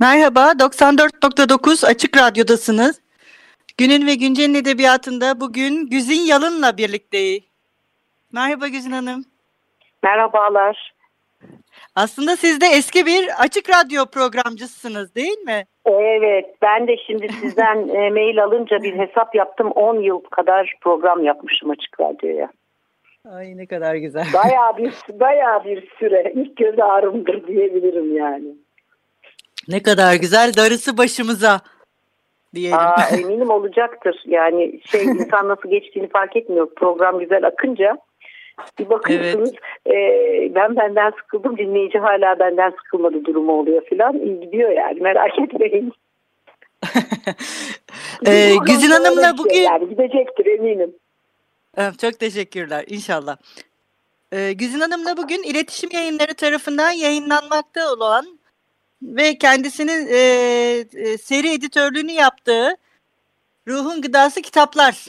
Merhaba, 94.9 Açık Radyo'dasınız. Günün ve Güncel'in edebiyatında bugün Güzin Yalın'la birlikteyiz. Merhaba Güzin Hanım. Merhabalar. Aslında siz de eski bir Açık Radyo programcısınız değil mi? Evet, ben de şimdi sizden e, mail alınca bir hesap yaptım. 10 yıl kadar program yapmışım Açık Radyo'ya. Ay ne kadar güzel. Bayağı bir, bayağı bir süre. İlk göz ağrımdır diyebilirim yani. Ne kadar güzel. Darısı başımıza diyelim. Aa, eminim olacaktır. Yani şey insan nasıl geçtiğini fark etmiyor. Program güzel akınca bir bakıyorsunuz evet. e, ben benden sıkıldım dinleyici hala benden sıkılmadı durumu oluyor filan. İyi gidiyor yani merak etmeyin. ee, Güzin Hanım'la şey bugün... Yani gidecektir eminim. Çok teşekkürler inşallah. Ee, Güzin Hanım'la bugün iletişim yayınları tarafından yayınlanmakta olan ve kendisinin e, e, seri editörlüğünü yaptığı Ruhun Gıdası Kitaplar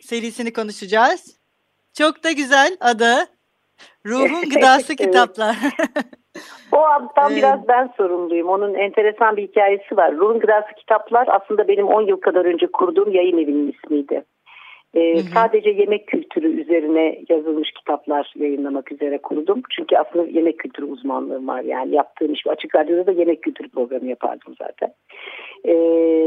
serisini konuşacağız. Çok da güzel adı. Ruhun Gıdası Kitaplar. o addan biraz ben sorumluyum. Onun enteresan bir hikayesi var. Ruhun Gıdası Kitaplar aslında benim 10 yıl kadar önce kurduğum yayın evinin ismiydi. Hı. Sadece yemek kültürü üzerine yazılmış kitaplar yayınlamak üzere kurdum. Çünkü aslında yemek kültürü uzmanlığım var. Yani yaptığım iş açık radyoda da yemek kültürü programı yapardım zaten. Ee,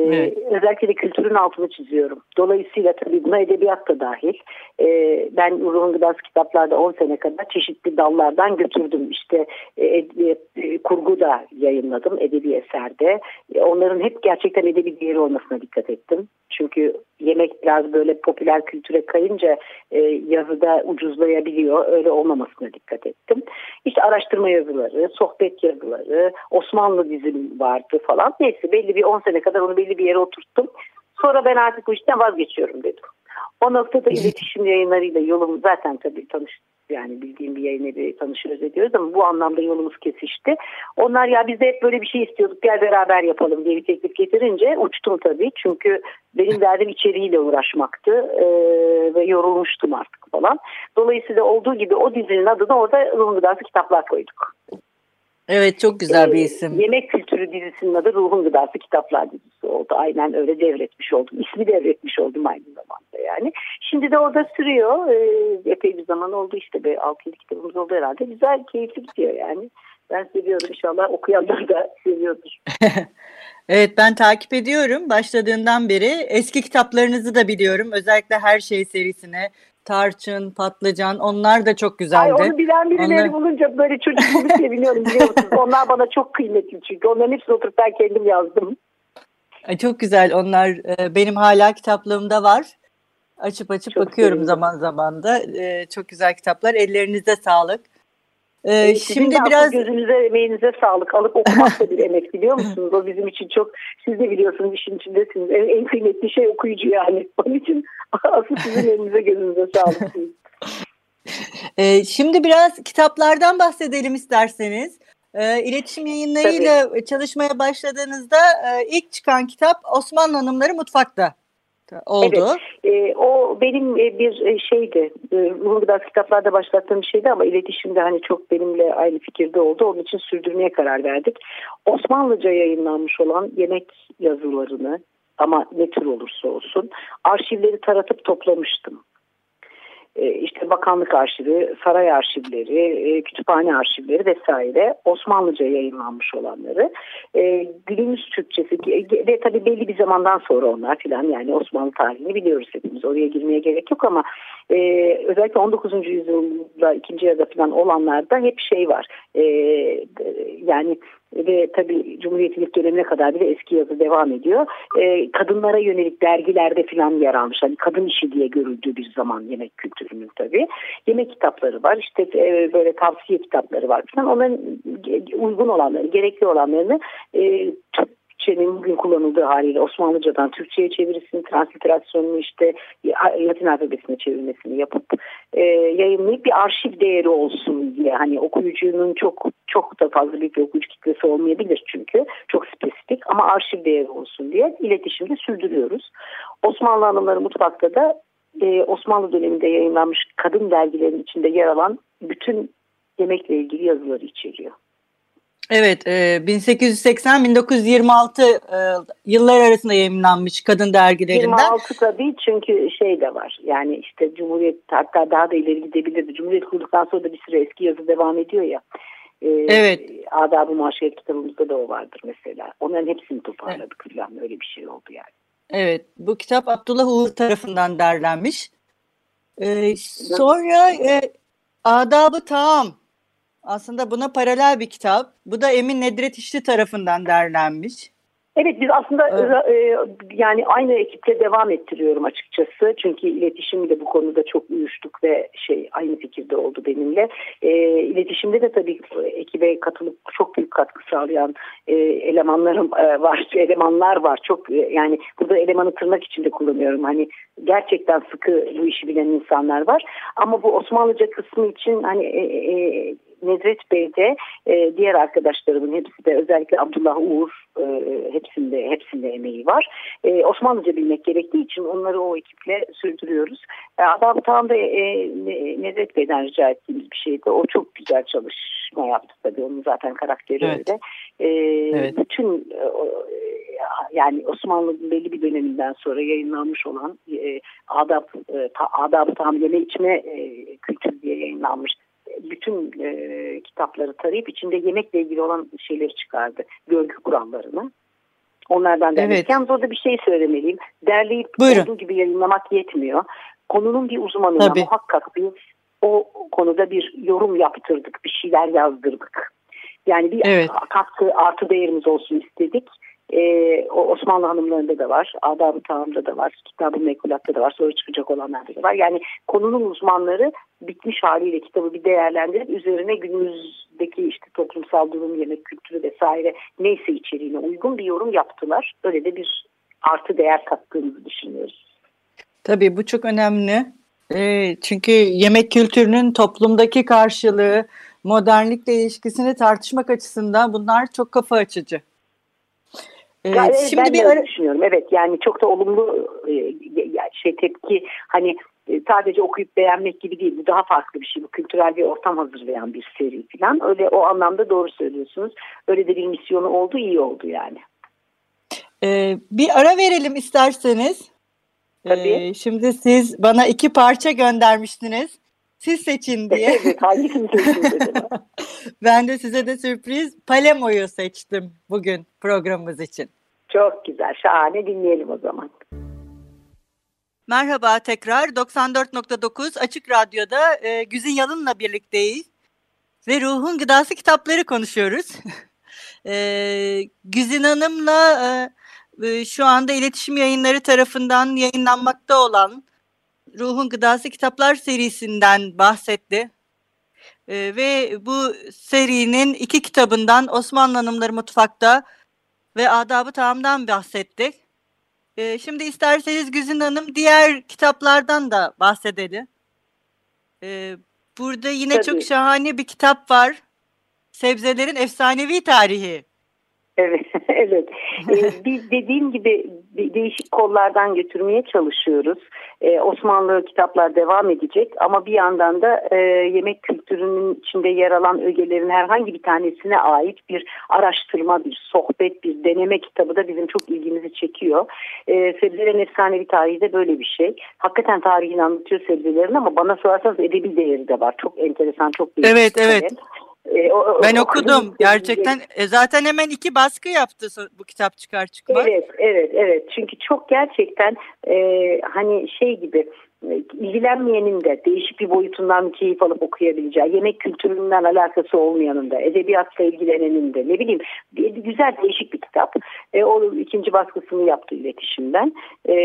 evet. Özellikle de kültürün altını çiziyorum. Dolayısıyla tabii buna edebiyat da dahil. Ee, ben Ruhun Gıdası kitaplarda 10 sene kadar çeşitli dallardan götürdüm. İşte e, e, kurgu da yayınladım edebi eserde. E, onların hep gerçekten edebi değeri olmasına dikkat ettim. Çünkü yemek biraz böyle popüler kültüre kayınca e, yazıda ucuzlayabiliyor. Öyle olmamasına dikkat ettim. İşte araştırma yazıları, sohbet yazıları, Osmanlı dizim vardı falan. Neyse belli bir 10 sene kadar onu belli bir yere oturttum. Sonra ben artık bu işten vazgeçiyorum dedim. O noktada iletişim yayınlarıyla yolum zaten tabii tanış yani bildiğim bir yayın evi tanışıyoruz ediyoruz ama bu anlamda yolumuz kesişti. Onlar ya biz de hep böyle bir şey istiyorduk gel beraber yapalım diye bir teklif getirince uçtum tabii. Çünkü benim derdim içeriğiyle uğraşmaktı ee, ve yorulmuştum artık falan. Dolayısıyla olduğu gibi o dizinin adını orada Ruhun Gıdası Kitaplar koyduk. Evet çok güzel bir isim. Ee, Yemek Kültürü dizisinin adı Ruhun Gıdası Kitaplar dizisi oldu. Aynen öyle devretmiş oldum. İsmi devretmiş oldum aynı zamanda yani. Şimdi de orada sürüyor. Ee, epey bir zaman oldu işte. 6-7 kitabımız oldu herhalde. Güzel, keyifli gidiyor yani. Ben seviyorum inşallah okuyanlar da seviyordur. evet ben takip ediyorum başladığından beri. Eski kitaplarınızı da biliyorum. Özellikle Her Şey serisine tarçın, patlıcan onlar da çok güzeldi. Ay onu bilen birileri onlar... bulunca böyle çocuk gibi seviniyorum biliyor musunuz? Onlar bana çok kıymetli çünkü onların hepsini oturup ben kendim yazdım. Ay çok güzel onlar e, benim hala kitaplığımda var. Açıp açıp çok bakıyorum sevindim. zaman zaman da. E, çok güzel kitaplar. Ellerinize sağlık. Ee, ee şimdi biraz gözünüze emeğinize sağlık. Alıp okumak da bir emek biliyor musunuz? O bizim için çok siz de biliyorsunuz işin içindesiniz. En, en kıymetli şey okuyucu yani. Onun için asıl sizin elinize gözünüze sağlık. ee, şimdi biraz kitaplardan bahsedelim isterseniz. Ee, iletişim yayınlarıyla Tabii. çalışmaya başladığınızda e, ilk çıkan kitap Osmanlı Hanımları Mutfak'ta oldu. Evet, e, o benim e, bir e, şeydi. E, Ruhun Gıdası kitaplarda başlattığım bir şeydi ama iletişimde hani çok benimle aynı fikirde oldu. Onun için sürdürmeye karar verdik. Osmanlıca yayınlanmış olan yemek yazılarını ama ne tür olursa olsun arşivleri taratıp toplamıştım. E, işte bakanlık arşivi, saray arşivleri, e, kütüphane arşivleri vesaire Osmanlıca yayınlanmış olanları. E, günümüz Türkçesi ve tabii belli bir zamandan sonra onlar filan yani Osmanlı tarihini biliyoruz hepimiz oraya girmeye gerek yok ama özellikle 19. yüzyılda ikinci yarıda falan olanlarda hep şey var yani ve tabii Cumhuriyet'in ilk dönemine kadar bile eski yazı devam ediyor. E, kadınlara yönelik dergilerde falan yer almış. Hani kadın işi diye görüldüğü bir zaman yemek kültürünün tabii. Yemek kitapları var. işte e, böyle tavsiye kitapları var falan. Onların uygun olanları, gerekli olanlarını e, Türkçenin bugün kullanıldığı haliyle Osmanlıcadan Türkçe'ye çevirisini, transliterasyonunu işte Latin alfabesine çevirmesini yapıp e, yayınlayıp bir arşiv değeri olsun diye hani okuyucunun çok çok da fazla bir okuyucu kitlesi olmayabilir çünkü çok spesifik ama arşiv değeri olsun diye iletişimde sürdürüyoruz. Osmanlı Hanımları Mutfak'ta da e, Osmanlı döneminde yayınlanmış kadın dergilerin içinde yer alan bütün yemekle ilgili yazıları içeriyor. Evet, 1880-1926 e, e, yıllar arasında yayınlanmış kadın dergilerinden. 26 tabii çünkü şey de var. Yani işte Cumhuriyet hatta daha da ileri gidebilirdi. Cumhuriyet kurduktan sonra da bir süre eski yazı devam ediyor ya. Ee, evet. Adab-ı Maşiyet kitabımızda da o vardır mesela. Onların hepsini toparladık evet. falan öyle bir şey oldu yani. Evet, bu kitap Abdullah Uğur tarafından derlenmiş. Ee, sonra e, Adab-ı Taam aslında buna paralel bir kitap. Bu da Emin Nedret İşli tarafından derlenmiş. Evet biz aslında evet. E, yani aynı ekiple devam ettiriyorum açıkçası. Çünkü iletişimde bu konuda çok uyuştuk ve şey aynı fikirde oldu benimle. E, iletişimde de tabii ekibe katılıp çok büyük katkı sağlayan e, elemanlarım e, var, elemanlar var. Çok e, yani burada elemanı tırnak içinde kullanıyorum. Hani gerçekten sıkı bu işi bilen insanlar var. Ama bu Osmanlıca kısmı için hani e, e, Nedret Bey'de e, diğer arkadaşlarımın hepsi de özellikle Abdullah Uğur e, hepsinde hepsinde emeği var. E, Osmanlıca bilmek gerektiği için onları o ekiple sürdürüyoruz. E, Adam tam da e, Nedret Bey'den rica ettiğimiz bir şeydi. O çok güzel çalışma yaptı tabii. Onun zaten karakteri evet. öyle. E, evet. Bütün e, yani Osmanlı'nın belli bir döneminden sonra yayınlanmış olan e, adab, e, ta, adab-ı tahmin içme e, kültürü diye yayınlanmış bütün e, kitapları tarayıp içinde yemekle ilgili olan şeyleri çıkardı. Görgü kurallarını. Onlardan derledik. Evet. Yalnız orada bir şey söylemeliyim. Derleyip Buyurun. olduğu gibi yayınlamak yetmiyor. Konunun bir uzmanına Tabii. muhakkak bir o konuda bir yorum yaptırdık. Bir şeyler yazdırdık. Yani bir evet. katkı artı değerimiz olsun istedik. Ee, o Osmanlı hanımlarında da var, Adab-ı Tağım'da da var, Kitab-ı Mekulat'ta da var, sonra çıkacak olanlarda da var. Yani konunun uzmanları bitmiş haliyle kitabı bir değerlendirip üzerine günümüzdeki işte toplumsal durum, yemek kültürü vesaire neyse içeriğine uygun bir yorum yaptılar. Öyle de bir artı değer kattığımızı düşünüyoruz. Tabii bu çok önemli. E, çünkü yemek kültürünün toplumdaki karşılığı, modernlikle ilişkisini tartışmak açısından bunlar çok kafa açıcı. Ee, yani, şimdi ben bir öyle düşünüyorum. Evet yani çok da olumlu e, şey tepki hani e, sadece okuyup beğenmek gibi değil. Bu daha farklı bir şey. Bu kültürel bir ortam hazırlayan bir seri falan. Öyle o anlamda doğru söylüyorsunuz. Öyle de bir misyonu oldu, iyi oldu yani. Ee, bir ara verelim isterseniz. Tabii. Ee, şimdi siz bana iki parça göndermiştiniz. Siz seçin diye. evet, hangisini seçin ben de size de sürpriz Palemo'yu seçtim bugün programımız için. Çok güzel, şahane dinleyelim o zaman. Merhaba tekrar 94.9 Açık Radyo'da e, Güzin Yalın'la birlikteyiz ve Ruhun Gıdası kitapları konuşuyoruz. e, Güzin Hanım'la e, e, şu anda iletişim yayınları tarafından yayınlanmakta olan Ruhun Gıdası kitaplar serisinden bahsetti. E, ve bu serinin iki kitabından Osmanlı Hanımları Mutfak'ta ve Adabı Tamam'dan bahsettik. Ee, şimdi isterseniz Güzin Hanım diğer kitaplardan da bahsedelim. Ee, burada yine Tabii. çok şahane bir kitap var. Sebzelerin Efsanevi Tarihi. Evet, evet. ee, biz dediğim gibi değişik kollardan götürmeye çalışıyoruz. Ee, Osmanlı kitaplar devam edecek ama bir yandan da e, yemek kültürünün içinde yer alan ögelerin herhangi bir tanesine ait bir araştırma, bir sohbet, bir deneme kitabı da bizim çok ilgimizi çekiyor. Ee, sebzelerin efsanevi tarihi de böyle bir şey. Hakikaten tarihini anlatıyor sebzelerin ama bana sorarsanız edebi değeri de var. Çok enteresan, çok büyük. Evet, evet. E, o, ben okudum. Gerçekten e, zaten hemen iki baskı yaptı bu kitap çıkar çıkmaz. Evet, evet, evet. Çünkü çok gerçekten e, hani şey gibi ilgilenmeyenin de değişik bir boyutundan keyif alıp okuyabileceği, yemek kültüründen alakası olmayanın da, edebiyatla ilgilenenin de ne bileyim güzel değişik bir kitap. E, o ikinci baskısını yaptı iletişimden. E,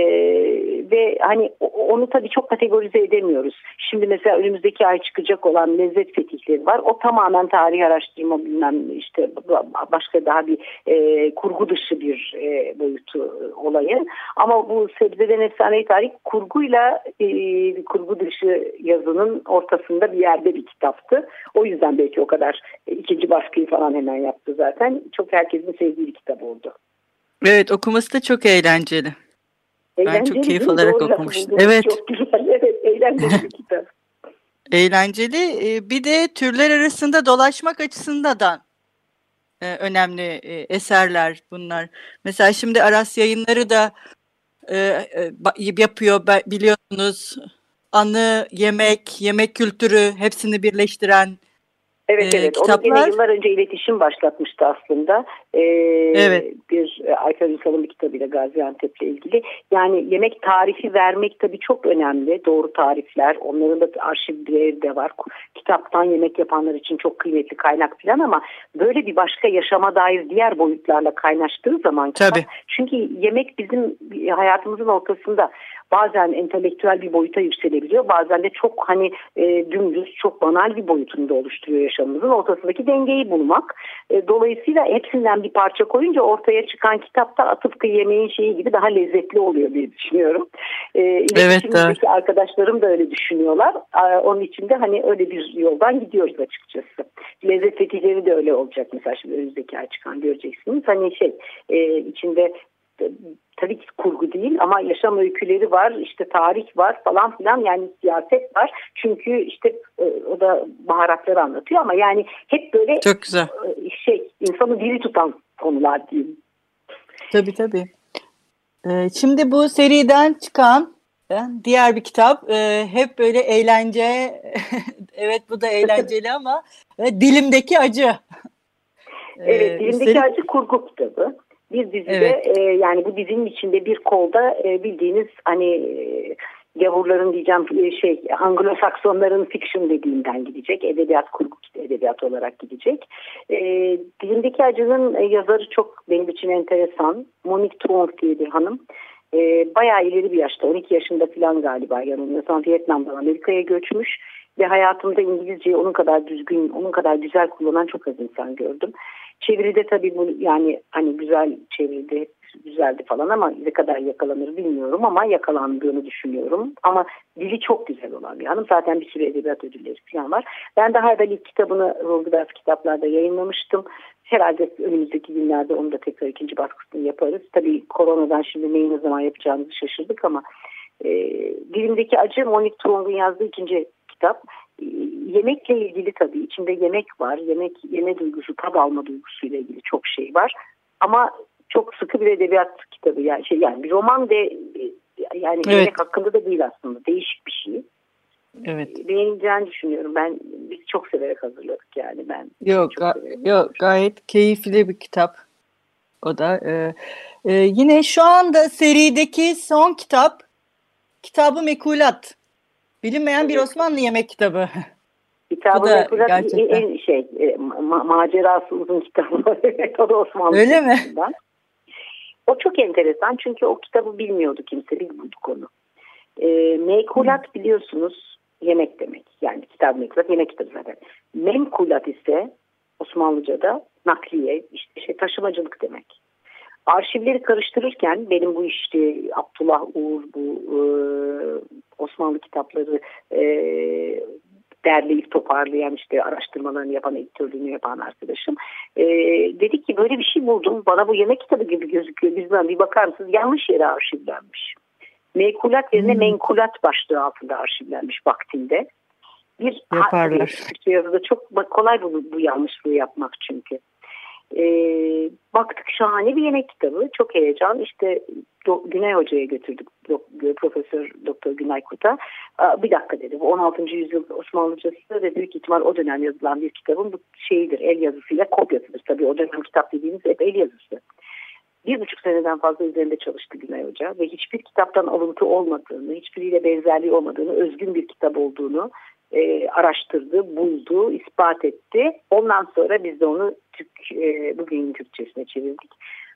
ve hani onu tabii çok kategorize edemiyoruz. Şimdi mesela önümüzdeki ay çıkacak olan lezzet fetihleri var. O tamamen tarih araştırma bilmem işte başka daha bir e, kurgu dışı bir e, boyutu olayı. Ama bu sebzeden efsane tarih kurguyla e, kurgu dışı yazının ortasında bir yerde bir kitaptı. O yüzden belki o kadar e, ikinci baskıyı falan hemen yaptı zaten. Çok herkesin sevdiği bir kitap oldu. Evet okuması da çok eğlenceli. eğlenceli ben çok keyif alarak Doğru okumuştum. Evet. Çok güzel. Evet eğlenceli bir kitap. Eğlenceli. E, bir de türler arasında dolaşmak açısından da e, önemli eserler bunlar. Mesela şimdi Aras yayınları da e, e, yapıyor biliyorsunuz. Anı, yemek, yemek kültürü hepsini birleştiren Evet e, evet. Kitaplar... Onu yine yıllar önce iletişim başlatmıştı aslında. Ee, evet. Bir e, Ayfer Ünsal'ın bir kitabıyla Gaziantep'le ilgili. Yani yemek tarifi vermek tabii çok önemli. Doğru tarifler. Onların da arşivleri de var. Kitaptan yemek yapanlar için çok kıymetli kaynak falan ama böyle bir başka yaşama dair diğer boyutlarla kaynaştığı zaman tabii. çünkü yemek bizim hayatımızın ortasında bazen entelektüel bir boyuta yükselebiliyor. Bazen de çok hani e, dümdüz, çok banal bir boyutunda oluşturuyor yaşamımızın. Ortasındaki dengeyi bulmak. E, dolayısıyla hepsinden bir parça koyunca ortaya çıkan kitapta tıpkı yemeğin şeyi gibi daha lezzetli oluyor diye düşünüyorum. E, evet. Evet. arkadaşlarım da öyle düşünüyorlar. E, onun için de hani öyle bir yoldan gidiyoruz açıkçası. Lezzet fetihleri de öyle olacak. Mesela şimdi önümüzdeki ay çıkan göreceksiniz. Hani şey e, içinde tabii ki kurgu değil ama yaşam öyküleri var, işte tarih var falan filan yani siyaset var. Çünkü işte e, o da baharatları anlatıyor ama yani hep böyle Çok güzel. E, şey insanı diri tutan konular diyeyim. Tabii tabii. Şimdi bu seriden çıkan e, diğer bir kitap hep böyle eğlence evet bu da eğlenceli ama dilimdeki acı. Evet dilimdeki Senin... acı kurgu kitabı. Bir dizide evet. e, yani bu dizinin içinde bir kolda e, bildiğiniz hani e, gavurların diyeceğim e, şey Anglo-Saksonların fiction dediğinden gidecek. Edebiyat kurgu edebiyat olarak gidecek. E, Dilimdeki Acı'nın e, yazarı çok benim için enteresan. Monique Truong diye bir hanım. E, bayağı ileri bir yaşta 12 yaşında falan galiba yanılmıyorsam Vietnam'dan Amerika'ya göçmüş ve hayatımda İngilizceyi onun kadar düzgün, onun kadar güzel kullanan çok az insan gördüm. Çeviride tabii bu yani hani güzel çevirdi, güzeldi falan ama ne kadar yakalanır bilmiyorum ama yakalandığını düşünüyorum. Ama dili çok güzel olan bir hanım. Zaten bir sürü edebiyat ödülleri falan var. Ben daha evvel ilk kitabını Rolgıdas kitaplarda yayınlamıştım. Herhalde önümüzdeki günlerde onu da tekrar ikinci baskısını yaparız. Tabii koronadan şimdi neyi ne zaman yapacağımızı şaşırdık ama e, dilimdeki acı Monique Truong'un yazdığı ikinci kitap yemekle ilgili tabii içinde yemek var. Yemek yeme duygusu, tad alma duygusuyla ilgili çok şey var. Ama çok sıkı bir edebiyat kitabı yani şey yani bir roman ve yani evet. yemek hakkında da değil aslında. Değişik bir şey. Evet. Beğeneceğini düşünüyorum. Ben biz çok severek hazırladık yani ben. Yok, ga- yok gayet keyifli bir kitap. O da e, e, yine şu anda serideki son kitap Kitabı Mekulat. Bilinmeyen bir Osmanlı yemek kitabı. Kitabı da gerçekten. en şey e, ma macerası uzun kitabı. o da Osmanlı. Öyle mi? O çok enteresan çünkü o kitabı bilmiyordu kimse bilmiyorduk onu. E, mekulat biliyorsunuz yemek demek. Yani kitap mekulat yemek kitabı zaten. Menkulat ise Osmanlıca'da nakliye işte şey, taşımacılık demek arşivleri karıştırırken benim bu işte Abdullah Uğur bu e, Osmanlı kitapları e, derleyip toparlayan işte araştırmalarını yapan editörlüğünü yapan arkadaşım e, dedi ki böyle bir şey buldum bana bu yemek kitabı gibi gözüküyor bizden bir bakar mısınız yanlış yere arşivlenmiş. Mekulat yerine hmm. menkulat başlığı altında arşivlenmiş vaktinde. Bir Yaparlar. Yazıda çok kolay bu, bu yanlışlığı yapmak çünkü. E, baktık şahane bir yemek kitabı. Çok heyecan. İşte Do Güney Hoca'ya götürdük. Do Profesör Doktor Günay Kuta. Bir dakika dedi. Bu 16. yüzyıl Osmanlıcası ve büyük ihtimal o dönem yazılan bir kitabın bu şeyidir. El yazısıyla kopyasıdır. Tabii o dönem kitap dediğimiz hep el yazısı. bir buçuk seneden fazla üzerinde çalıştı Günay Hoca ve hiçbir kitaptan alıntı olmadığını, hiçbiriyle benzerliği olmadığını, özgün bir kitap olduğunu e, araştırdı, buldu, ispat etti. Ondan sonra biz de onu Türk, e, bugün Türkçesine çevirdik.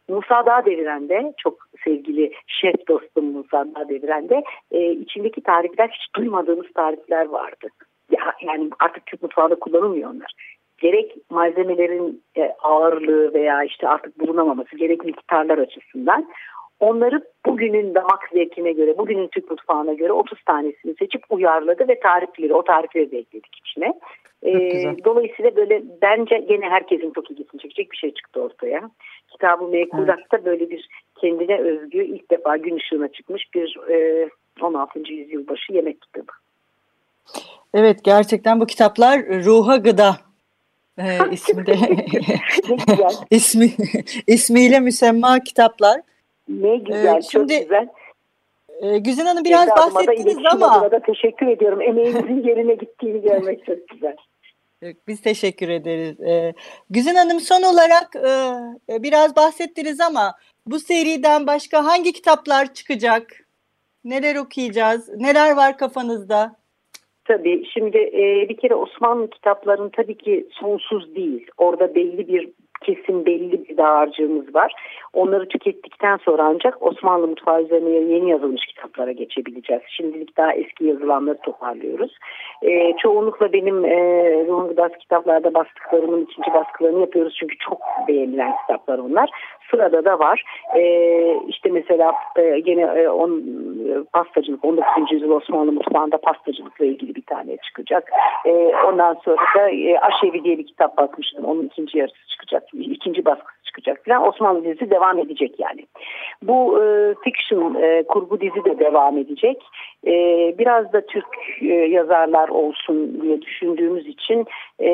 Musa Dağ Deviren'de çok sevgili şef dostum Musa Dağ Deviren'de e, içindeki tarifler hiç duymadığımız tarifler vardı. Ya, yani artık Türk mutfağında kullanılmıyor onlar. Gerek malzemelerin e, ağırlığı veya işte artık bulunamaması gerek miktarlar açısından onları bugünün damak zevkine göre, bugünün Türk mutfağına göre 30 tanesini seçip uyarladı ve tarifleri, o tarifleri de ekledik içine. Ee, dolayısıyla böyle bence gene herkesin çok ilgisini çekecek bir şey çıktı ortaya. Kitabı Mekulat'ta evet. böyle bir kendine özgü ilk defa gün ışığına çıkmış bir e, 16. yüzyıl başı yemek kitabı. Evet gerçekten bu kitaplar ruha gıda e, ismi de ismi ismiyle müsemma kitaplar. Ne güzel, ee, şimdi, çok güzel. E, Güzin Hanım biraz bahsettiniz ama. Da teşekkür ediyorum. Emeğinizin yerine gittiğini görmek çok güzel. Biz teşekkür ederiz. Ee, Güzin Hanım son olarak e, e, biraz bahsettiniz ama bu seriden başka hangi kitaplar çıkacak? Neler okuyacağız? Neler var kafanızda? Tabii şimdi e, bir kere Osmanlı kitapların tabii ki sonsuz değil. Orada belli bir kesin belli bir dağarcığımız var. Onları tükettikten sonra ancak Osmanlı mutfağı üzerine yeni yazılmış kitaplara geçebileceğiz. Şimdilik daha eski yazılanları toparlıyoruz. E, çoğunlukla benim e, Ruhun Gıdası kitaplarda bastıklarımın ikinci baskılarını yapıyoruz. Çünkü çok beğenilen kitaplar onlar. Sırada da var. E, işte mesela e, gene e, on, e, pastacılık 19. yüzyıl Osmanlı mutfağında pastacılıkla ilgili bir tane çıkacak. E, ondan sonra da e, Aşevi diye bir kitap bakmıştım. Onun ikinci yarısı çıkacak. İkinci baskısı çıkacak falan. Osmanlı dizisi devam edecek yani. Bu e, fiction e, kurgu dizi de devam edecek. E, biraz da Türk e, yazarlar olsun diye düşündüğümüz için e,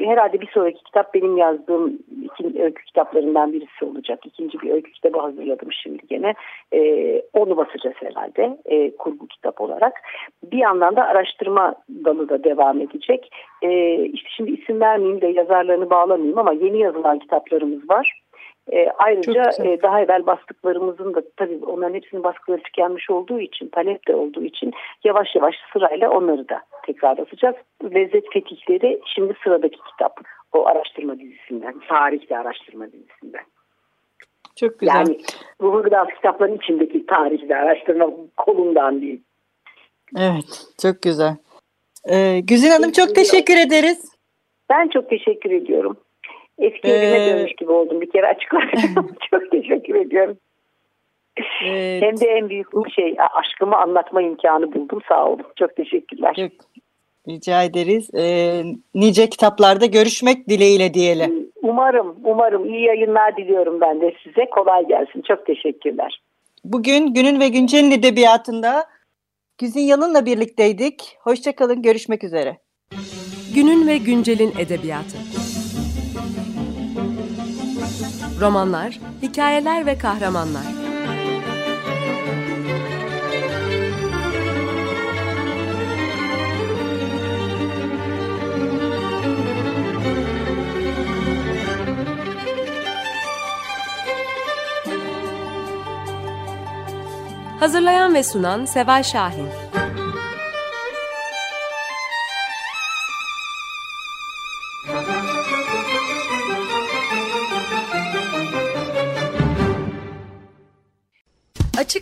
herhalde bir sonraki kitap benim yazdığım iki öykü kitaplarından birisi olacak. İkinci bir öykü kitabı hazırladım şimdi gene. E, onu basacağız herhalde e, kurgu kitap olarak. Bir yandan da araştırma dalı da devam edecek. E, işte şimdi isim vermeyeyim de yazarlarını bağlamayayım ama yeni yazılan kitaplarımız var. E, ayrıca e, daha evvel bastıklarımızın da tabii onların hepsinin baskıları tükenmiş olduğu için, talep de olduğu için yavaş yavaş sırayla onları da tekrar basacağız. Lezzet Fetihleri şimdi sıradaki kitap. O araştırma dizisinden, tarihli araştırma dizisinden. Çok güzel. Yani ruhu gıda kitapların içindeki tarihli araştırma kolundan değil. Evet, çok güzel. Ee, Güzin Hanım çok teşekkür ederiz. Ben çok teşekkür ediyorum. Eski ee, evime dönmüş gibi oldum bir kere açıklarım. Çok teşekkür ediyorum. Evet. Hem de en büyük bir şey aşkımı anlatma imkanı buldum sağ olun. Çok teşekkürler. Çok rica ederiz. Ee, nice kitaplarda görüşmek dileğiyle diyelim. Umarım, umarım iyi yayınlar diliyorum ben de size. Kolay gelsin. Çok teşekkürler. Bugün günün ve güncelin edebiyatında Güzin Yalın'la birlikteydik. Hoşçakalın, görüşmek üzere. Günün ve güncelin edebiyatı. Romanlar, hikayeler ve kahramanlar. Hazırlayan ve sunan Seval Şahin.